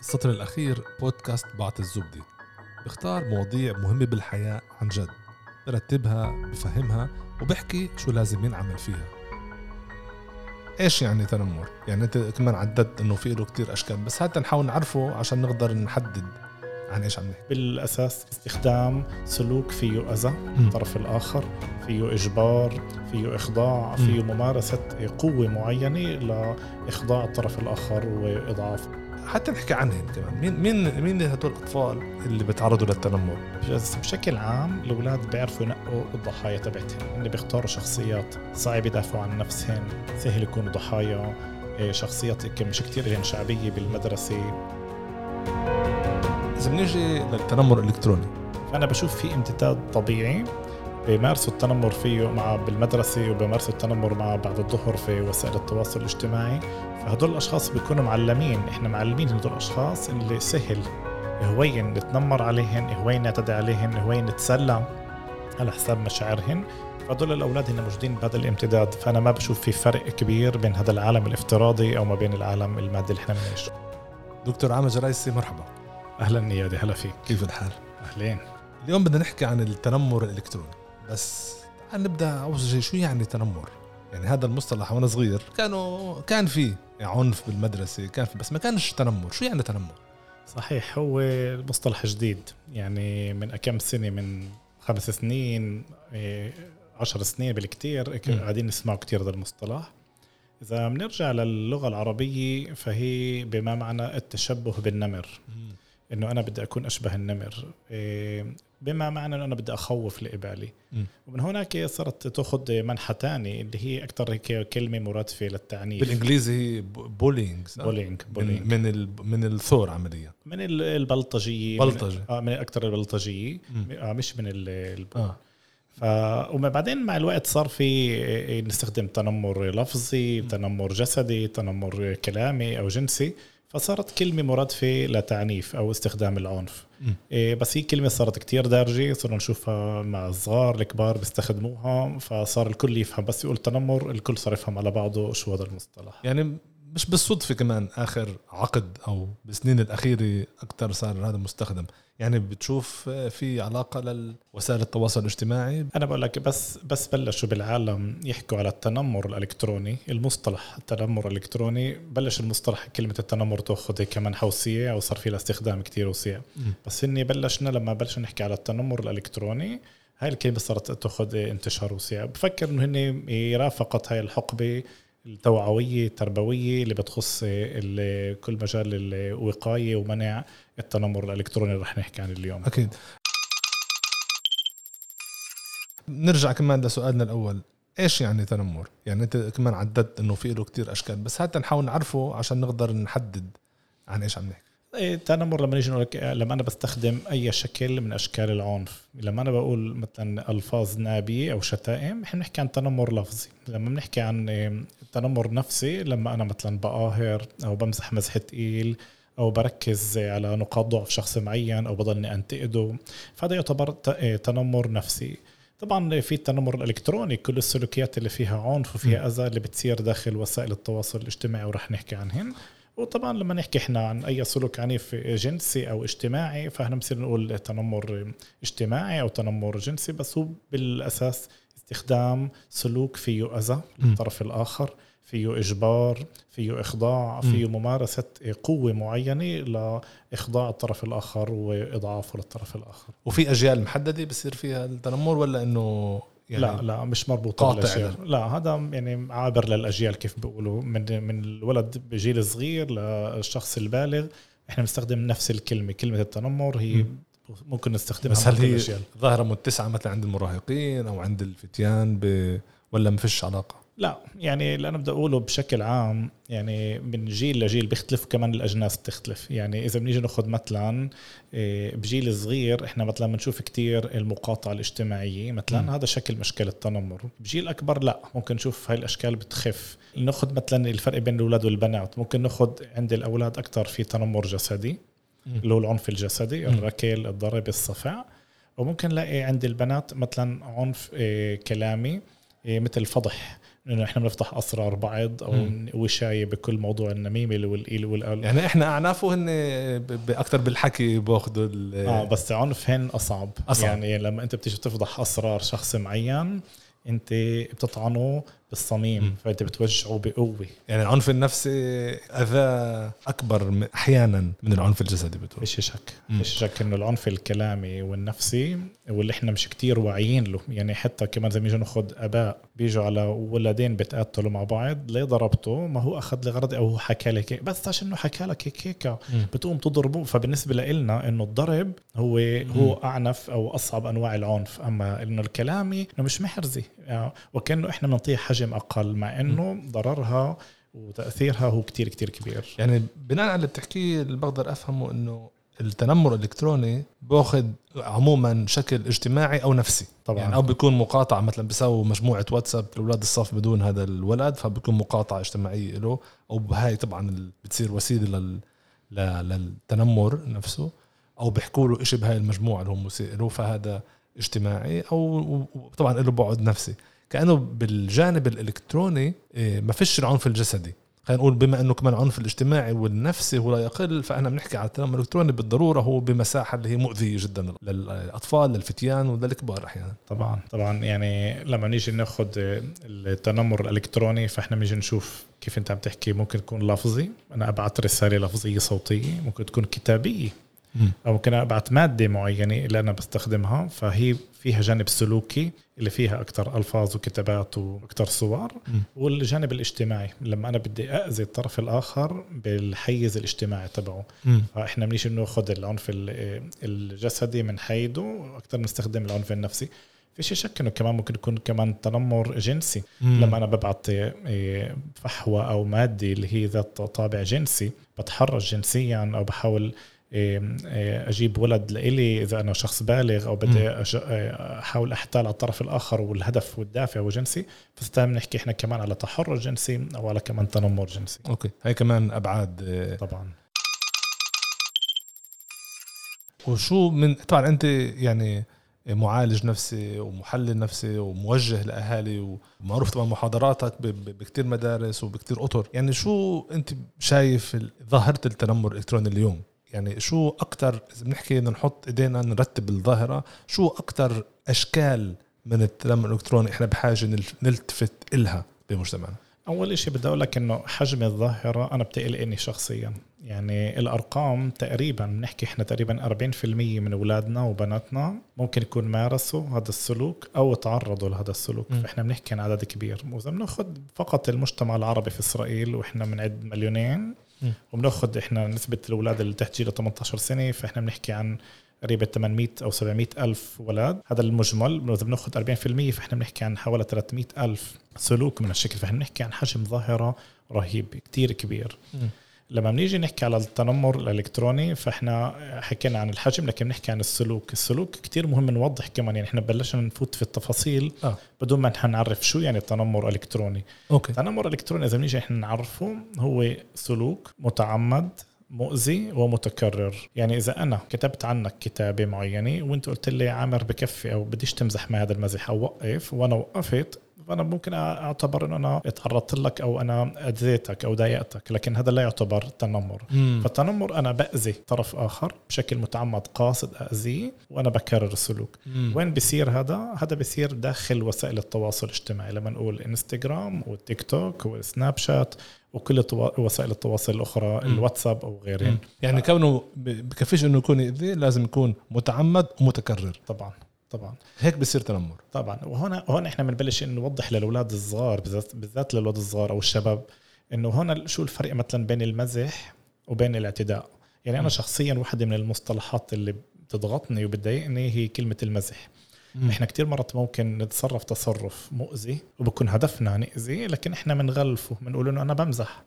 السطر الأخير بودكاست بعت الزبدة. بختار مواضيع مهمة بالحياة عن جد برتبها بفهمها وبحكي شو لازم ينعمل فيها. إيش يعني تنمر؟ يعني أنت كمان عددت إنه في له كتير أشكال بس حتى نحاول نعرفه عشان نقدر نحدد عن إيش عم نحكي. بالأساس استخدام سلوك فيه أذى الطرف الآخر فيه إجبار فيه إخضاع فيه ممارسة قوة معينة لإخضاع الطرف الآخر واضعافه حتى نحكي عنهم كمان. مين مين مين هدول الأطفال اللي بيتعرضوا للتنمر؟ بشكل عام الأولاد بيعرفوا ينقوا الضحايا تبعتهم. اللي بيختاروا شخصيات صعب يدافعوا عن نفسهم سهل يكونوا ضحايا. إيه، شخصيات مش كتير لهم شعبية بالمدرسة. إذا بنيجي للتنمر الإلكتروني. فانا بشوف في امتداد طبيعي. بيمارسوا التنمر فيه مع بالمدرسة وبيمارسوا التنمر مع بعد الظهر في وسائل التواصل الاجتماعي. فهدول الأشخاص بيكونوا معلمين. إحنا معلمين هدول الأشخاص اللي سهل هوين نتنمر عليهن هوين نعتدي عليهن هوين نتسلى على حساب مشاعرهن. فهدول الأولاد هن موجودين بهذا الامتداد. فأنا ما بشوف في فرق كبير بين هذا العالم الافتراضي أو ما بين العالم المادي اللي إحنا بنعيشه. دكتور عامر جرايسي مرحبا. أهلا نيادي هلا فيك. كيف الحال؟ أهلين. اليوم بدنا نحكي عن التنمر الإلكتروني. بس تعال نبدأ أول شيء شو يعني تنمر؟ يعني هذا المصطلح وأنا صغير كانوا كان في عنف بالمدرسة كان في بس ما كانش تنمر، شو يعني تنمر؟ صحيح هو مصطلح جديد. يعني من كم سنة؟ من خمس سنين إيه، عشر سنين بالكتير. قاعدين نسمعه كتير هذا المصطلح. إذا بنرجع للغة العربية فهي بما معنى التشبه بالنمر. إنه أنا بدي أكون أشبه النمر. إيه، بما معنى انه أنا بدي أخوف لقبالي ومن هناك صارت تأخذ منحى ثاني اللي هي أكثر هيك كلمة مرادفة للتعنيف. بالإنجليزي هي bullying bullying, bullying. من من, من الثور عمليا. من البلطجية. بلطجة. من آه من أكثر البلطجية. آه مش من ال آه. ف وبعدين مع الوقت صار في إيه، نستخدم تنمر لفظي تنمر جسدي تنمر كلامي أو جنسي. فصارت كلمة مرادفة لتعنيف أو استخدام العنف. إيه بس هي كلمة صارت كتير دارجة صرنا نشوفها مع الصغار الكبار بيستخدموها فصار الكل يفهم بس يقول تنمر الكل صار يفهم على بعضه شو هذا المصطلح. يعني مش بالصدفة كمان آخر عقد أو بالسنين الأخيرة أكثر صار هذا مستخدم. يعني بتشوف في علاقة لوسائل التواصل الاجتماعي؟ أنا بقول لك بس بس بلشوا بالعالم يحكوا على التنمر الإلكتروني المصطلح التنمر الإلكتروني. بلش المصطلح كلمة التنمر تأخذ كمان حوسية أو صار في لها استخدام كتير وسيع. بس إني بلشنا لما بلشنا نحكي على التنمر الإلكتروني هاي الكلمة صارت تأخذ انتشار وسيع. بفكر إنه هن رافقت هاي الحقبة التوعوية التربوية اللي بتخص كل مجال الوقاية ومنع التنمر الإلكتروني اللي رح نحكي عنه اليوم. أكيد. نرجع كمان لسؤالنا الأول. إيش يعني تنمر؟ يعني أنت كمان عددت إنه في له كتير أشكال بس حتى نحاول نعرفه عشان نقدر نحدد عن إيش عم نحكي. التنمر إيه، لما نيجي نقول لما أنا بستخدم أي شكل من أشكال العنف. لما أنا بقول مثلا ألفاظ نابية أو شتائم إحنا بنحكي عن تنمر لفظي. لما بنحكي عن إيه، تنمر نفسي لما أنا مثلا بقاهر أو بمزح مزح تقيل أو بركز على نقاط ضعف شخص معين أو بضلني أنتقده. فهذا يعتبر إيه، تنمر نفسي. طبعا في التنمر الإلكتروني كل السلوكيات اللي فيها عنف وفيها أذى اللي بتصير داخل وسائل التواصل الاجتماعي ورح نحكي عنهن. وطبعا لما نحكي إحنا عن أي سلوك عنيف جنسي أو اجتماعي فإحنا بنصير نقول تنمر اجتماعي أو تنمر جنسي بس هو بالأساس استخدام سلوك فيه أذى للطرف الآخر فيه إجبار فيه إخضاع فيه ممارسة قوة معينة لإخضاع الطرف الآخر وإضعافه للطرف الآخر. وفي أجيال محددة بصير فيها التنمر ولا إنه يعني لا لا مش مربوطة بالاجيال لا. هذا يعني عابر للأجيال كيف بيقولوا. من من الولد بجيل صغير للشخص البالغ إحنا بنستخدم نفس الكلمة كلمة التنمر هي م. ممكن نستخدمها بس هل هي ظاهرة متسعة مثلا عند المراهقين أو عند الفتيان ب... ولا ما فيش علاقة؟ لا يعني اللي أنا بدي أقوله بشكل عام يعني من جيل لجيل بيختلف كمان الأجناس بتختلف. يعني إذا بنيجي ناخذ مثلا إيه، بجيل صغير إحنا مثلا بنشوف كتير المقاطعة الاجتماعية. مثلا م. هذا شكل اشكال التنمر. بجيل أكبر لا ممكن نشوف هاي الأشكال بتخف. ناخذ مثلا الفرق بين الأولاد والبنات. ممكن ناخذ عند الأولاد أكثر في تنمر جسدي اللي هو العنف الجسدي الركل الضرب الصفع. وممكن نلاقي عند البنات مثلا عنف إيه، كلامي إيه، مثل فضح. إنه إحنا بنفتح أسرار بعض أو مم. وشاية بكل موضوع النميمة والإيل والقال يعني إحنا اعنافه هن أكثر بالحكي باخذوا آه بس عنف هن أصعب. أصعب. يعني لما أنت بتيجي تفضح أسرار شخص معين أنت بتطعنه بالصميم مم. فأنت بتوجعه بقوة. يعني العنف النفسي أذى أكبر أحيانا من العنف الجسدي بتقول. فيش شك. فيش شك إنه العنف الكلامي والنفسي واللي إحنا مش كتير واعيين له. يعني حتى كمان زي ما يجوا ناخذ أباء بيجوا على ولدين بيتقاتلوا مع بعض ليه ضربته؟ ما هو أخذ لغرض أو هو حكى لك هيك بس عشان إنه حكى لك هيك هيك. بتقوم تضربه. فبالنسبة لنا إنه الضرب هو هو أعنف أو أصعب أنواع العنف. أما إنه الكلامي إنه مش محرزي. يعني وكأنه إحنا بنعطيه حجم أقل مع إنه ضررها وتأثيرها هو كتير كتير كبير. يعني بناء على اللي بتحكيه اللي بقدر أفهمه إنه التنمر الإلكتروني باخذ عموما شكل اجتماعي أو نفسي. طبعا. يعني أو بيكون مقاطعه مثلا بيسووا مجموعة واتساب لأولاد الصف بدون هذا الولد فبيكون مقاطعه اجتماعية له أو هاي طبعا بتصير وسيلة لل للتنمر نفسه أو بيحكوا له شيء بهاي المجموعة اللي هم مسيء له فهذا اجتماعي أو طبعا له بعد نفسي. كأنه بالجانب الإلكتروني إيه، ما فيش العنف الجسدي. خلينا نقول بما أنه كمان العنف الاجتماعي والنفسي هو لا يقل فإحنا بنحكي على التنمر الإلكتروني بالضرورة هو بمساحة اللي هي مؤذية جدا للأطفال للفتيان وللكبار أحيانا. طبعا طبعا. يعني لما نيجي ناخذ التنمر الإلكتروني فإحنا بنيجي نشوف كيف أنت عم تحكي. ممكن تكون لفظي أنا ابعت رساله لفظية صوتية ممكن تكون كتابية. أو ممكن ابعت مادة معينة اللي أنا بستخدمها فهي فيها جانب سلوكي اللي فيها أكثر ألفاظ وكتابات وأكثر صور. والجانب الاجتماعي لما أنا بدي اذي الطرف الآخر بالحيز الاجتماعي تبعه. فإحنا بنيجي ناخذ العنف ال- الجسدي من حيده وأكثر بنستخدم العنف النفسي فيش شك إنه كمان ممكن يكون كمان تنمر جنسي مم. لما أنا ببعت إيه، فحوى أو مادة اللي هي ذات طابع جنسي بتحرش جنسيا أو بحاول أجيب ولد لإلي إذا أنا شخص بالغ أو بدي إيه، أحاول أحتال على الطرف الآخر والهدف والدافع هو جنسي فساعتها بنحكي إحنا كمان على تحرش جنسي أو على كمان تنمر جنسي. أوكي. هاي كمان أبعاد طبعا. وشو من طبعا أنت يعني معالج نفسي ومحلل نفسي وموجه لأهالي ومعروف طبعا محاضراتك بكتير مدارس وبكتير أطر. يعني شو أنت شايف ظاهرة التنمر الإلكتروني اليوم؟ يعني شو أكثر إذا بنحكي بدنا نحط إيدينا نرتب الظاهرة شو أكثر أشكال من التنمر الإلكتروني إحنا بحاجة نل- نلتفت إلها بمجتمعنا أول شيء بدي أقول لك إنه حجم الظاهرة أنا بتقلقني شخصيا يعني الأرقام تقريبا بنحكي إحنا تقريبا 40% من أولادنا وبناتنا ممكن يكون مارسوا هذا السلوك أو تعرضوا لهذا السلوك م. فاحنا بنحكي عن عدد كبير وإذا بناخذ فقط المجتمع العربي في إسرائيل وإحنا بنعد مليونين. وبناخذ إحنا نسبه الأولاد اللي تحت جيل 18 سنة فإحنا بنحكي عن قريبة 800 أو 700 ألف ولد هذا المجمل إذا بناخذ 40% فإحنا بنحكي عن حوالي 300 ألف سلوك من الشكل فإحنا بنحكي عن حجم ظاهرة رهيب كتير كبير. لما بنيجي نحكي على التنمر الإلكتروني فإحنا حكينا عن الحجم لكن بنحكي عن السلوك. السلوك كتير مهم نوضح كمان. يعني إحنا بلشنا نفوت في التفاصيل آه. بدون ما نعرف شو يعني التنمر الالكتروني Okay. التنمر الالكتروني إذا بنيجي إحنا نعرفه هو سلوك متعمد مؤذي ومتكرر. يعني إذا أنا كتبت عنك كتابة معينة وأنت قلت لي عامر بكفي أو بديش تمزح مع هذا المزح أو وقف وأنا وقفت فانا ممكن أعتبر إنه أنا تعرضت لك أو أنا أذيتك أو ضايقتك لكن هذا لا يعتبر تنمر مم. فالتنمر أنا بأذي طرف آخر بشكل متعمد قاصد اذيه وأنا بكرر السلوك مم. وين بيصير هذا؟ هذا بيصير داخل وسائل التواصل الاجتماعي لما نقول إنستغرام والتيك توك والسناب شات وكل وسائل التواصل الأخرى. الواتساب أو غيرهن مم. يعني كونه بكفيش إنه يكون يأذي لازم يكون متعمد ومتكرر طبعا طبعا. هيك بصير تنمر. طبعا. وهنا هون إحنا بنبلش نوضح للأولاد الصغار بالذات بالذات للأولاد الصغار أو الشباب إنه هون شو الفرق مثلا بين المزح وبين الاعتداء؟ يعني أنا م. شخصيا واحدة من المصطلحات اللي بتضغطني وبتضايقني هي كلمة المزح. إحنا كتير مرات ممكن نتصرف تصرف مؤذي وبكون هدفنا نأذي لكن إحنا بنغلفه بنقول إنه أنا بمزح.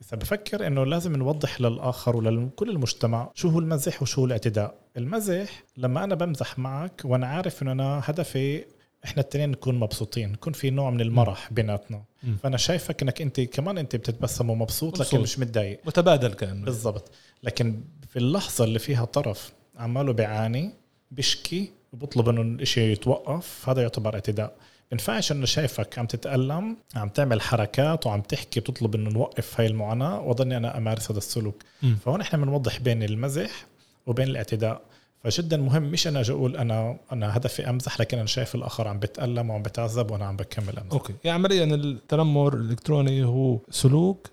بس بفكر إنه لازم نوضح للآخر ولكل المجتمع شو هو المزح وشو هو الاعتداء. المزح لما أنا بمزح معك وأنا عارف إنه أنا هدفي إحنا التنين نكون مبسوطين يكون في نوع من المرح بيناتنا. فأنا شايفك إنك أنت كمان أنت بتتبسم ومبسوط لكن مبسوط. مش متضايق. متبادل كان بالضبط. لكن في اللحظة اللي فيها طرف عماله بيعاني بيشكي وبطلب إنه الإشي يتوقف هذا يعتبر اعتداء. بنفعش إنه شايفك عم تتألم عم تعمل حركات وعم تحكي بتطلب إنه نوقف هاي المعاناة واضلني أنا امارس هذا السلوك. م. فهون إحنا بنوضح بين المزح وبين الاعتداء. فجدا مهم مش أنا أجي أقول أنا أنا هدفي أمزح لكن أنا شايف الآخر عم بتألم وعم بتعذب وأنا عم بكمل أمزح. أوكي. يعني عمليا التنمر الإلكتروني هو سلوك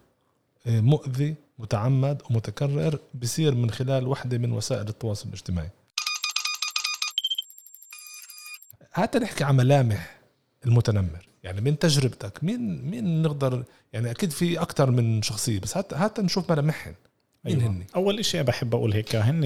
آه، مؤذي متعمد ومتكرر بصير من خلال وحدة من وسائل التواصل الاجتماعي. حتى نحكي عن ملامح. المتنمر. يعني من تجربتك مين مين نقدر يعني أكيد في أكثر من شخصية بس حتى حتى نشوف ملامحهم مين أيوة. هن أول شيء بحب أقول هيك هن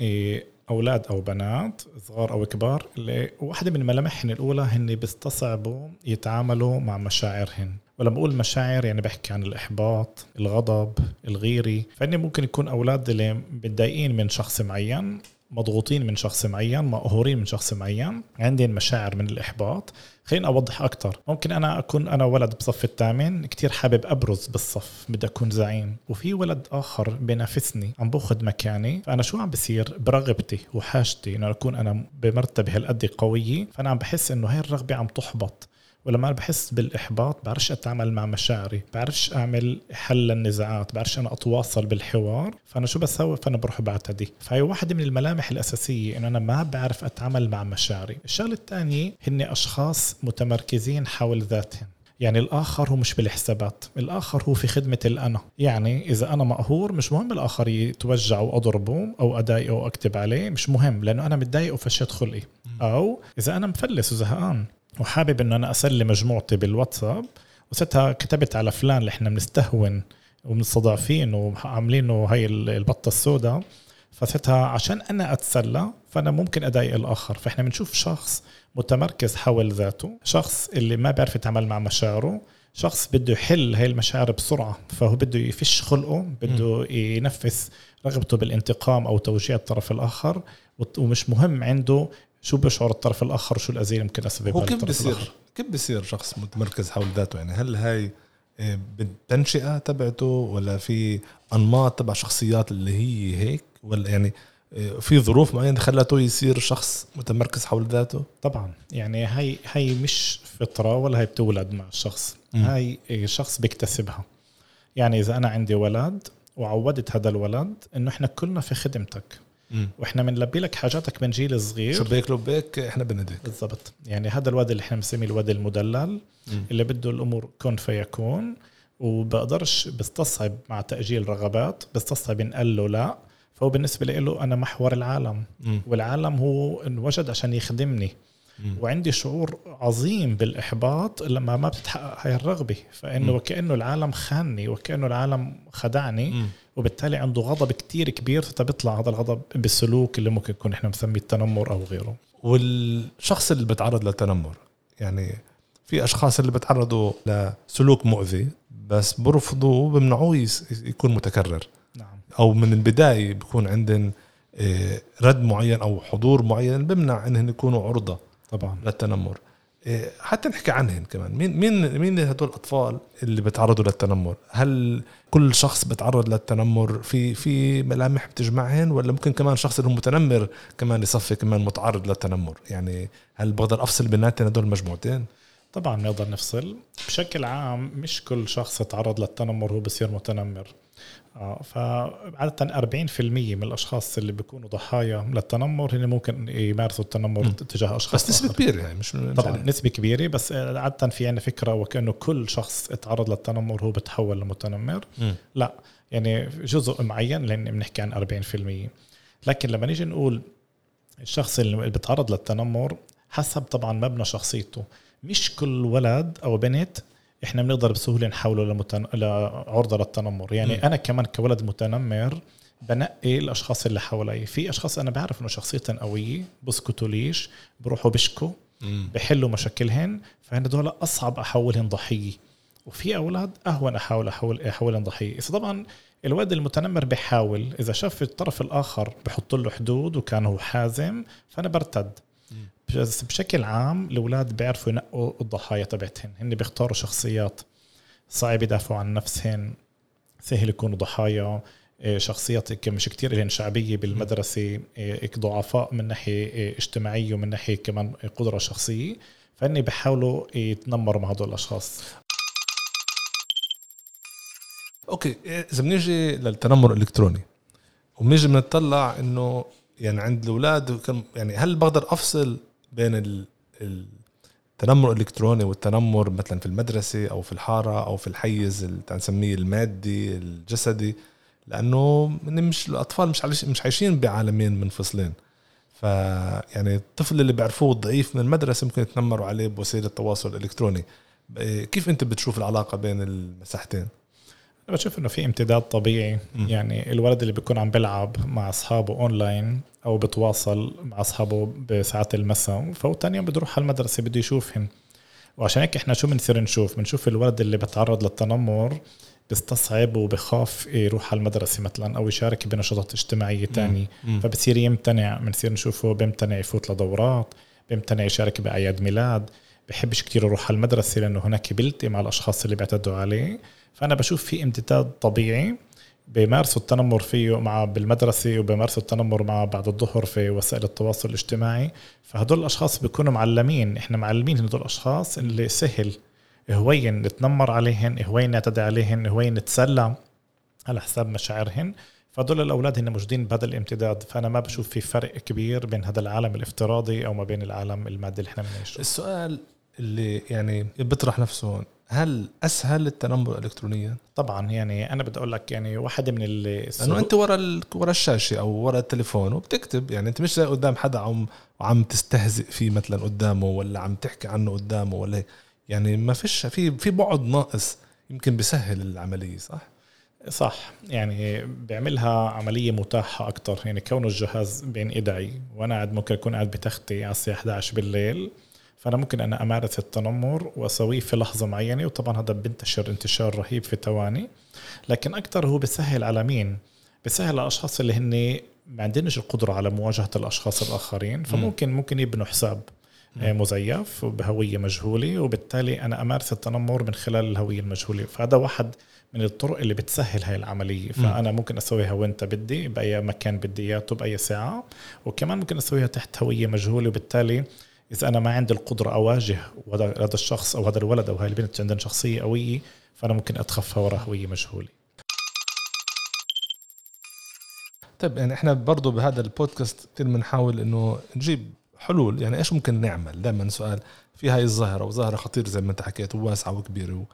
إيه، أولاد أو بنات صغار أو كبار اللي واحدة من ملامحهم الأولى هن بيستصعبوا يتعاملوا مع مشاعرهن. ولما بقول مشاعر يعني بحكي عن الإحباط الغضب الغيري فهن ممكن يكون أولاد اللي متضايقين من شخص معين مضغوطين من شخص معين مقهورين من شخص معين عندهم مشاعر من الإحباط. خليني أوضح أكثر ممكن أنا أكون أنا ولد بصف الثامن كتير حابب أبرز بالصف بدي أكون زعيم. وفي ولد آخر بينافسني عم بأخذ مكاني. فأنا شو عم بصير؟ برغبتي وحاجتي إنه أكون أنا بمرتبة هالقد قوية. فأنا عم بحس إنه هاي الرغبة عم تحبط. ولما أنا بحس بالإحباط بعرفش أتعامل مع مشاعري بعرفش أعمل حل للنزاعات بعرفش أنا أتواصل بالحوار فأنا شو بسوي؟ فأنا بروح بعتدي. فهي واحدة من الملامح الأساسية إنه أنا ما بعرف أتعامل مع مشاعري. الشغلة الثانية هن أشخاص متمركزين حول ذاتهم. يعني الآخر هو مش بالحسابات الآخر هو في خدمة الأنا. يعني إذا أنا مقهور مش مهم الآخر يتوجع وأضربه أو أضايقه أو أكتب عليه مش مهم لأنه أنا متضايق وفشيت خلقي. أو إذا أنا مفلس وزهقان وحابب إنه أنا اسلي مجموعتي بالواتساب وستها كتبت على فلان اللي إحنا بنستهون ومستضعفين وعاملينه هاي البطة السوداء. فستها عشان أنا أتسلى فأنا ممكن أضايق الآخر. فإحنا بنشوف شخص متمركز حول ذاته شخص اللي ما بيعرف يتعامل مع مشاعره شخص بده يحل هاي المشاعر بسرعة. فهو بده يفش خلقه بده ينفذ رغبته بالانتقام أو توجيه الطرف الآخر ومش مهم عنده شو بيشعر الطرف الآخر وشو الاذيه اللي ممكن أسببها هو كيف بصير كيف بصير شخص متمركز حول ذاته؟ يعني هل هاي آه، بالتنشئة تبعته ولا في أنماط تبع شخصيات اللي هي هيك؟ ولا يعني آه، في ظروف معينة خلته يصير شخص متمركز حول ذاته؟ طبعا. يعني هاي هاي مش فطرة ولا هي بتولد مع الشخص م. هاي شخص بيكتسبها. يعني إذا أنا عندي ولد وعودت هذا الولد إنه إحنا كلنا في خدمتك. وإحنا بنلبي لك حاجاتك من جيل صغير. شبيك لبيك إحنا بنديك بالضبط. يعني هذا الواد اللي إحنا بنسميه الواد المدلل مم. اللي بده الأمور كن فيكون وبقدرش بستصعب مع تأجيل رغبات بستصعب نقول له لا. فهو بالنسبة له أنا محور العالم. مم. والعالم هو انوجد عشان يخدمني. مم. وعندي شعور عظيم بالإحباط لما ما بتتحقق هاي الرغبة. فإنه وكانه العالم خانني وكأنه العالم خدعني. مم. وبالتالي عنده غضب كتير كبير فبيطلع هذا الغضب بالسلوك اللي ممكن يكون إحنا بنسميه التنمر أو غيره. والشخص اللي بتعرض للتنمر يعني في أشخاص اللي بتعرضوا لسلوك مؤذي بس برفضوا وبمنعوه يكون متكرر. نعم. أو من البداية بيكون عندهم آه، رد معين أو حضور معين بمنع انهم يكونوا عرضة طبعا. للتنمر. حتى نحكي عنهن كمان. مين مين مين هدول الأطفال اللي بتعرضوا للتنمر؟ هل كل شخص بتعرض للتنمر في في ملامح بتجمعهن؟ ولا ممكن كمان شخص اللي هو متنمر كمان يصفي كمان متعرض للتنمر؟ يعني هل بقدر أفصل بيناتهم هدول المجموعتين؟ طبعا بنقدر نفصل. بشكل عام مش كل شخص يتعرض للتنمر هو بصير متنمر. آه فعادة 40% من الأشخاص اللي بيكونوا ضحايا للتنمر هن ممكن يمارسوا التنمر م. تجاه أشخاص بس نسبة كبيرة يعني مش طبعا يعني. نسبة كبيرة بس عادة في عندنا فكرة وكأنه كل شخص اتعرض للتنمر هو بتحول لمتنمر م. لا يعني جزء معين لأن بنحكي عن 40% لكن لما نيجي نقول الشخص اللي بيتعرض للتنمر حسب طبعا مبنى شخصيته مش كل ولد أو بنت إحنا بنقدر بسهولة نحوله لمتن... لعرضة للتنمر. يعني م. أنا كمان كولد متنمر بنقي الأشخاص اللي حوالي. في أشخاص أنا بعرف إنه شخصيتهم قوية بسكتوا ليش؟ بروحوا بشكوا بحلوا مشاكلهن فهن دول أصعب احولهم ضحية. وفي أولاد أهون أحاول احول احولهم ضحية. إذا طبعا الولد المتنمر بحاول إذا شاف الطرف الآخر بحط له حدود وكان هو حازم فأنا برتد. بس بشكل عام الأولاد بيعرفوا ينقوا الضحايا تبعتهن. هن بيختاروا شخصيات صعب يدافعوا عن نفسهن سهل يكونوا ضحايا. إيه، شخصيات مش كتير لهم شعبية بالمدرسة إيه، ضعفاء من ناحية إيه، اجتماعية ومن ناحية كمان قدرة شخصية. فاني بحاولوا يتنمروا مع هدول الأشخاص. أوكي إذا بنيجي للتنمر الإلكتروني وبنيجي بنطلع إنه يعني عند الأولاد يعني هل بقدر أفصل بين ال التنمر الإلكتروني والتنمر مثلا في المدرسة أو في الحارة أو في الحيز نسميه المادي الجسدي؟ لأنه مش الأطفال مش مش عايشين بعالمين منفصلين. فيعني الطفل اللي بيعرفوه ضعيف من المدرسة ممكن يتنمروا عليه بوسيلة التواصل الالكتروني كيف أنت بتشوف العلاقة بين المساحتين؟ بشوف إنه في امتداد طبيعي. م. يعني الولد اللي بيكون عم بيلعب مع أصحابه أونلاين أو بتواصل مع أصحابه بساعات المساء فهو ثاني يوم بده يروح على المدرسة بده يشوفهم وعشان هيك إحنا شو بنصير نشوف؟ بنشوف الولد اللي بتعرض للتنمر بيستصعب وبخاف يروح على المدرسة مثلا أو يشارك بنشاطات اجتماعية تانية. فبصير يمتنع. بنصير نشوفه بيمتنع يفوت لدورات بيمتنع يشارك بأعياد ميلاد. بحبش كتير يروح على المدرسة لأنه هناك بيلتي مع الأشخاص اللي بيعتدوا عليه. فأنا بشوف في امتداد طبيعي بيمارسوا التنمر فيه مع بالمدرسة وبيمارسوا التنمر مع بعد الظهر في وسائل التواصل الاجتماعي. فهدول الأشخاص بيكونوا معلمين. إحنا معلمين هدول الأشخاص اللي سهل هوين نتنمر عليهن هوين نعتدي عليهن هوين نتسلى على حساب مشاعرهن. فهدول الأولاد هن موجودين بهذا الامتداد. فأنا ما بشوف في فرق كبير بين هذا العالم الافتراضي أو ما بين العالم المادي اللي إحنا بنعيشه. السؤال اللي يعني بيطرح نفسه هون هل أسهل التنمر الكترونيا؟ طبعا يعني أنا بدي أقول لك يعني واحد من اللي لأنه أنت ورا ورا الشاشة أو ورا التليفون وبتكتب يعني أنت مش قدام حدا عم وعم تستهزئ فيه مثلا قدامه ولا عم تحكي عنه قدامه ولا هيك يعني ما فيش في في بعد ناقص يمكن بيسهل العملية صح؟ صح يعني بيعملها عملية متاحة أكتر يعني كونه الجهاز بين إيدي وأنا قاعد ممكن أكون قاعد بتختي على الساعة 11 بالليل فأنا ممكن أنا أمارس التنمر وأسويه في لحظة معينة وطبعا هذا بينتشر انتشار رهيب في ثواني لكن أكثر هو بيسهل على مين؟ بيسهل على الأشخاص اللي هن ما عندناش القدرة على مواجهة الأشخاص الآخرين. فممكن ممكن يبنوا حساب آه، مزيف وبهويه مجهولة وبالتالي أنا أمارس التنمر من خلال الهوية المجهولة. فهذا واحد من الطرق اللي بتسهل هاي العملية. فأنا ممكن أسويها وإنت بدي بأي مكان بدي إياه بأي ساعة. وكمان ممكن أسويها تحت هوية مجهولة وبالتالي اذا أنا ما عندي القدرة أواجه هذا الشخص أو هذا الولد أو هاي البنت عندهم شخصية قوية فأنا ممكن أتخفى وراء هويه مجهولة. طيب يعني إحنا برضه بهذا البودكاست كثير بنحاول إنه نجيب حلول. يعني إيش ممكن نعمل؟ دائما سؤال في هاي الظاهرة وظاهرة خطيرة زي ما أنت حكيت وواسعة وكبيرة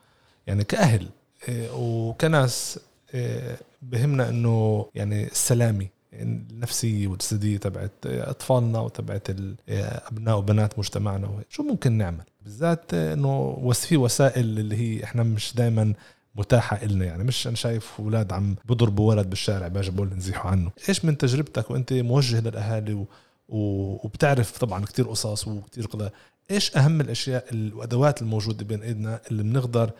يعني كأهل إيه، وكناس إيه، بهمنا إنه يعني السلامة. النفسيه والجسديه تبعت أطفالنا وتبعت أبناء وبنات مجتمعنا. شو ممكن نعمل؟ بالذات إنه في وسائل اللي هي إحنا مش دائما متاحة إلنا. يعني مش أنا شايف أولاد عم بضربوا ولد بالشارع باجي بقول نزيحوا عنه. إيش من تجربتك وأنت موجه للأهالي و... وبتعرف طبعا كتير قصص وكتير قضاء إيش أهم الأشياء الأدوات الموجودة بين إيدنا اللي بنقدر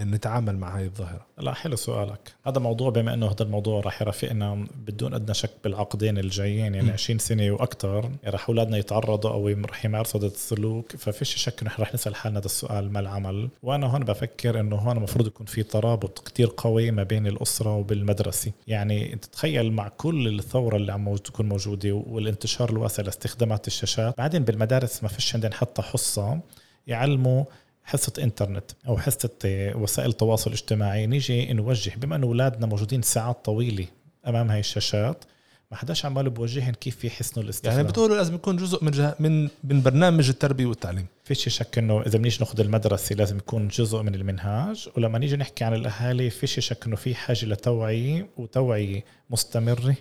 نتعامل مع هاي الظاهرة. لا حلو سؤالك. هذا موضوع بما إنه هذا الموضوع راح يرافقنا بدون أدنى شك بالعقدين الجايين يعني م. 20 سنة وأكثر يعني راح أولادنا يتعرضوا أو راح يمارسوا هذا السلوك ففيش شك إنه راح نسأل حالنا هذا السؤال ما العمل. وأنا هون بفكر إنه هون المفروض يكون في ترابط كتير قوي ما بين الأسرة وبالمدرسة. يعني أنت تخيل مع كل الثورة اللي عم تكون موجودة والانتشار الواسع لاستخدامات الشاشات بعدين بالمدارس ما فيش عندنا حتى حصة يعلموا حصة إنترنت أو حصة وسائل تواصل اجتماعي نيجي نوجه بما انه أولادنا موجودين ساعات طويلة أمام هاي الشاشات ما حداش عمال بوجههم كيف يحسنوا الاستخدام. يعني بتقولوا لازم يكون جزء من من من برنامج التربية والتعليم. فيش شك إنه إذا بنيجي ناخذ المدرسة لازم يكون جزء من المنهاج. ولما نيجي نحكي عن الأهالي فيش شك إنه في حاجة لتوعية وتوعية مستمرة.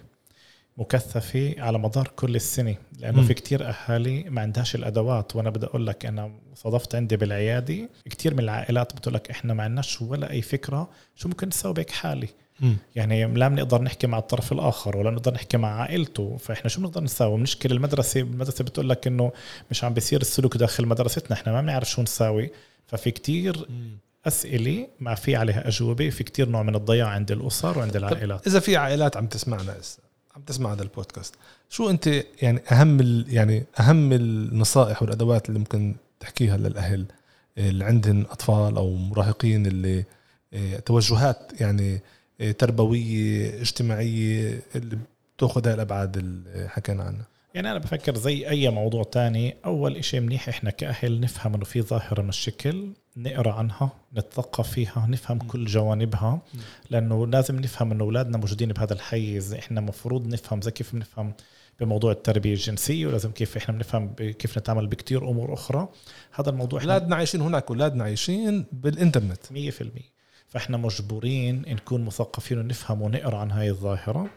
مكثفة على مدار كل السنة لأنه م. في كتير أهالي ما عندهاش الأدوات وأنا بدي أقول لك أنا صادفت عندي بالعيادة كتير من العائلات بتقول لك إحنا ما عندناش ولا أي فكرة شو ممكن نسوي بهيك حالي م. يعني لا بنقدر نحكي مع الطرف الآخر ولا نقدر نحكي مع عائلته فإحنا شو بنقدر نساوي بنشكل المدرسة المدرسة بتقول لك إنه مش عم بيصير السلوك داخل مدرستنا إحنا ما بنعرف شو نساوي ففي كتير م. أسئلة ما في عليها أجوبة في كتير نوع من الضياع عند الأسر وعند العائلات إذا في عائلات عم تسمعنا هسه عم تسمع هذا البودكاست. شو أنت يعني أهم يعني أهم النصائح والأدوات اللي ممكن تحكيها للأهل اللي عندهم أطفال أو مراهقين اللي آه، توجهات يعني آه، تربوية اجتماعية اللي بتأخذ هاي الأبعاد اللي حكينا عنها؟ يعني أنا بفكر زي أي موضوع تاني أول إشي منيح إحنا كأهل نفهم إنه في ظاهرة من الشكل نقرأ عنها نتثقف فيها نفهم كل جوانبها لأنه لازم نفهم إنه أولادنا موجودين بهذا الحيز. إحنا مفروض نفهم زي كيف بنفهم بموضوع التربية الجنسية ولازم كيف إحنا بنفهم كيف نتعامل بكتير أمور أخرى. هذا الموضوع أولادنا عايشين هناك أولادنا عايشين بالإنترنت. 100% فإحنا مجبورين نكون مثقفين ونفهم ونقرأ عن هاي الظاهرة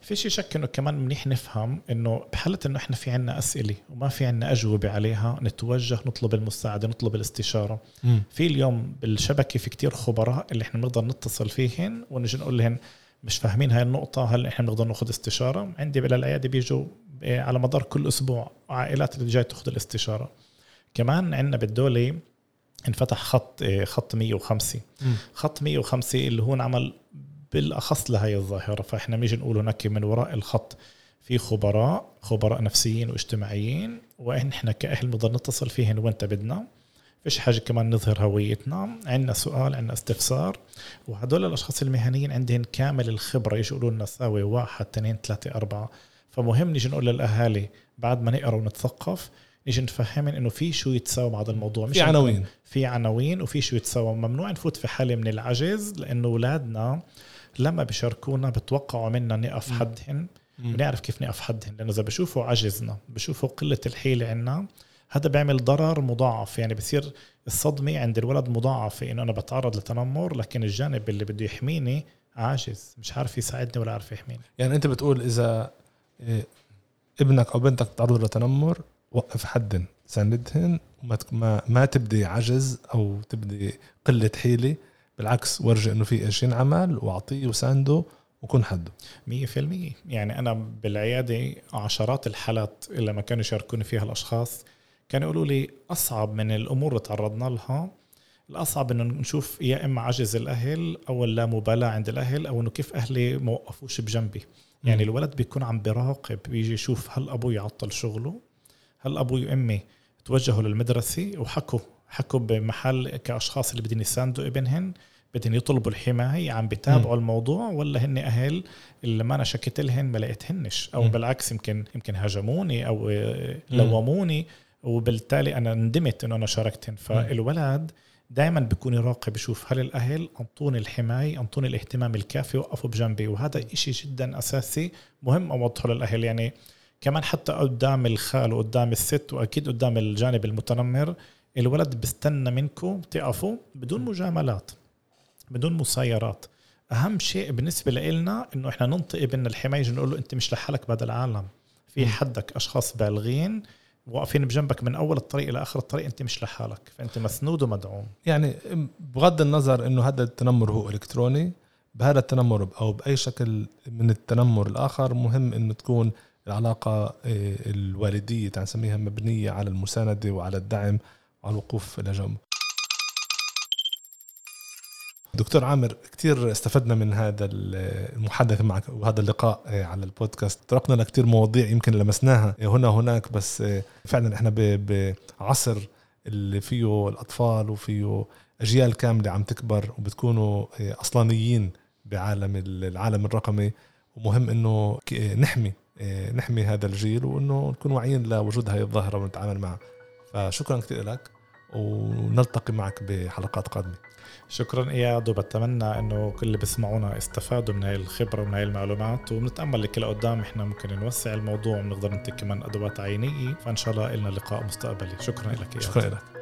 في شيء شك إنه كمان منيح نفهم إنه بحالة إنه إحنا في عنا أسئلة وما في عنا أجوبة عليها نتوجه نطلب المساعدة نطلب الاستشارة م. في اليوم بالشبكة في كتير خبراء اللي إحنا بنقدر نتصل فيهن ونجي نقول لهم مش فاهمين هاي النقطة هل إحنا بنقدر ناخذ استشارة؟ عندي بالعيادة بيجوا آه، على مدار كل أسبوع عائلات اللي جاي تاخذ الاستشارة. كمان عندنا بالدولة انفتح خط آه، خط 105 م. خط 105 اللي هو انعمل بالأخص لهي الظاهرة. فإحنا بنيجي نقول هناك من وراء الخط في خبراء خبراء نفسيين واجتماعيين وإحنا كأهل بنقدر نتصل فيهن وإنت بدنا. فيش حاجة كمان نظهر هويتنا. عندنا سؤال عندنا استفسار. وهدول الأشخاص المهنيين عندهم كامل الخبرة. يجي يقولوا لنا ساوي واحد اثنين ثلاثة أربعة. فمهم نيجي نقول للأهالي بعد ما نقرأ ونتثقف نيجي نفهمن إنه في شو يتساوى بعض الموضوع. مش في عناوين. في عناوين وفي شو يتساوى. ممنوع نفوت في حالة من العجز لأنه أولادنا لما بشاركونا بتوقعوا منا نقف حدهن بنعرف كيف نقف حدهن لأنه إذا بشوفوا عجزنا بشوفوا قلة الحيلة عنا هذا بيعمل ضرر مضاعف. يعني بصير الصدمة عند الولد مضاعفة إنه أنا بتعرض لتنمر لكن الجانب اللي بده يحميني عاجز. مش عارف يساعدني ولا عارف يحميني. يعني أنت بتقول إذا إيه، ابنك أو بنتك تعرضوا لتنمر وقف حدن ساندهن وما ما, ما تبدي عجز أو تبدي قلة حيلة بالعكس ورجي إنه في إيش ينعمل وأعطيه وسانده وكون حده. 100% يعني أنا بالعيادة عشرات الحالات اللي ما كانوا يشاركوني فيها الأشخاص كانوا يقولوا لي أصعب من الأمور اللي تعرضنا لها الأصعب إنه نشوف يا إما عجز الأهل أو اللامبالاة عند الأهل أو إنه كيف أهلي ما وقفوش بجنبي. يعني. الولد بيكون عم براقب بيجي يشوف هل أبوي عطل شغله هل أبوي وأمي توجهوا للمدرسة وحكوا حكوا بمحل كأشخاص اللي بدهم يساندوا ابنهن بدهم يطلبوا الحماية عم بيتابعوا م. الموضوع ولا هن أهل اللي ما أنا شكيت لهن ما لقيتهنش أو م. بالعكس يمكن يمكن هاجموني أو لوموني وبالتالي أنا ندمت إنه أنا شاركتهن. فالولد دائما بيكون يراقب يشوف هل الأهل أنطوني الحماية أنطوني الاهتمام الكافي وقفوا بجنبي. وهذا إشي جدا أساسي مهم أوضحه للأهل. يعني كمان حتى قدام الخال وقدام الست وأكيد قدام الجانب المتنمر الولد بيستنى منكم تقفوا بدون مجاملات بدون مسايرات أهم شيء بالنسبة لنا إنه إحنا ننطق ابن الحماية نقول له أنت مش لحالك بهذا العالم في حدك أشخاص بالغين واقفين بجنبك من أول الطريق إلى آخر الطريق أنت مش لحالك فأنت مسنود ومدعوم. يعني بغض النظر إنه هذا التنمر هو إلكتروني بهذا التنمر أو بأي شكل من التنمر الآخر مهم إنه تكون العلاقة آه، الوالدية نسميها مبنية على المساندة وعلى الدعم وعلى الوقوف إلى جنب دكتور عامر كثير استفدنا من هذا المحادثة معك وهذا اللقاء آه، على البودكاست. طرقنا لكثير مواضيع يمكن لمسناها هنا وهناك بس آه، فعلا إحنا بعصر اللي فيه الأطفال وفيه أجيال كاملة عم تكبر وبتكونوا أصلانيين بعالم العالم الرقمي. ومهم إنه نحمي نحمي هذا الجيل وإنه نكون واعيين لوجود هذه الظاهرة ونتعامل معها. فشكرا كثير لك ونلتقي معك بحلقات قادمة. شكرا إياد وبتمنى إنه كل اللي بيسمعونا استفادوا من هاي الخبرة ومن هاي المعلومات. وبنتأمل لك لقدام إحنا ممكن نوسع الموضوع ونقدر ننتج كمان أدوات عينية. فإن شاء الله لنا لقاء مستقبلي. شكرا لك شكرا لك.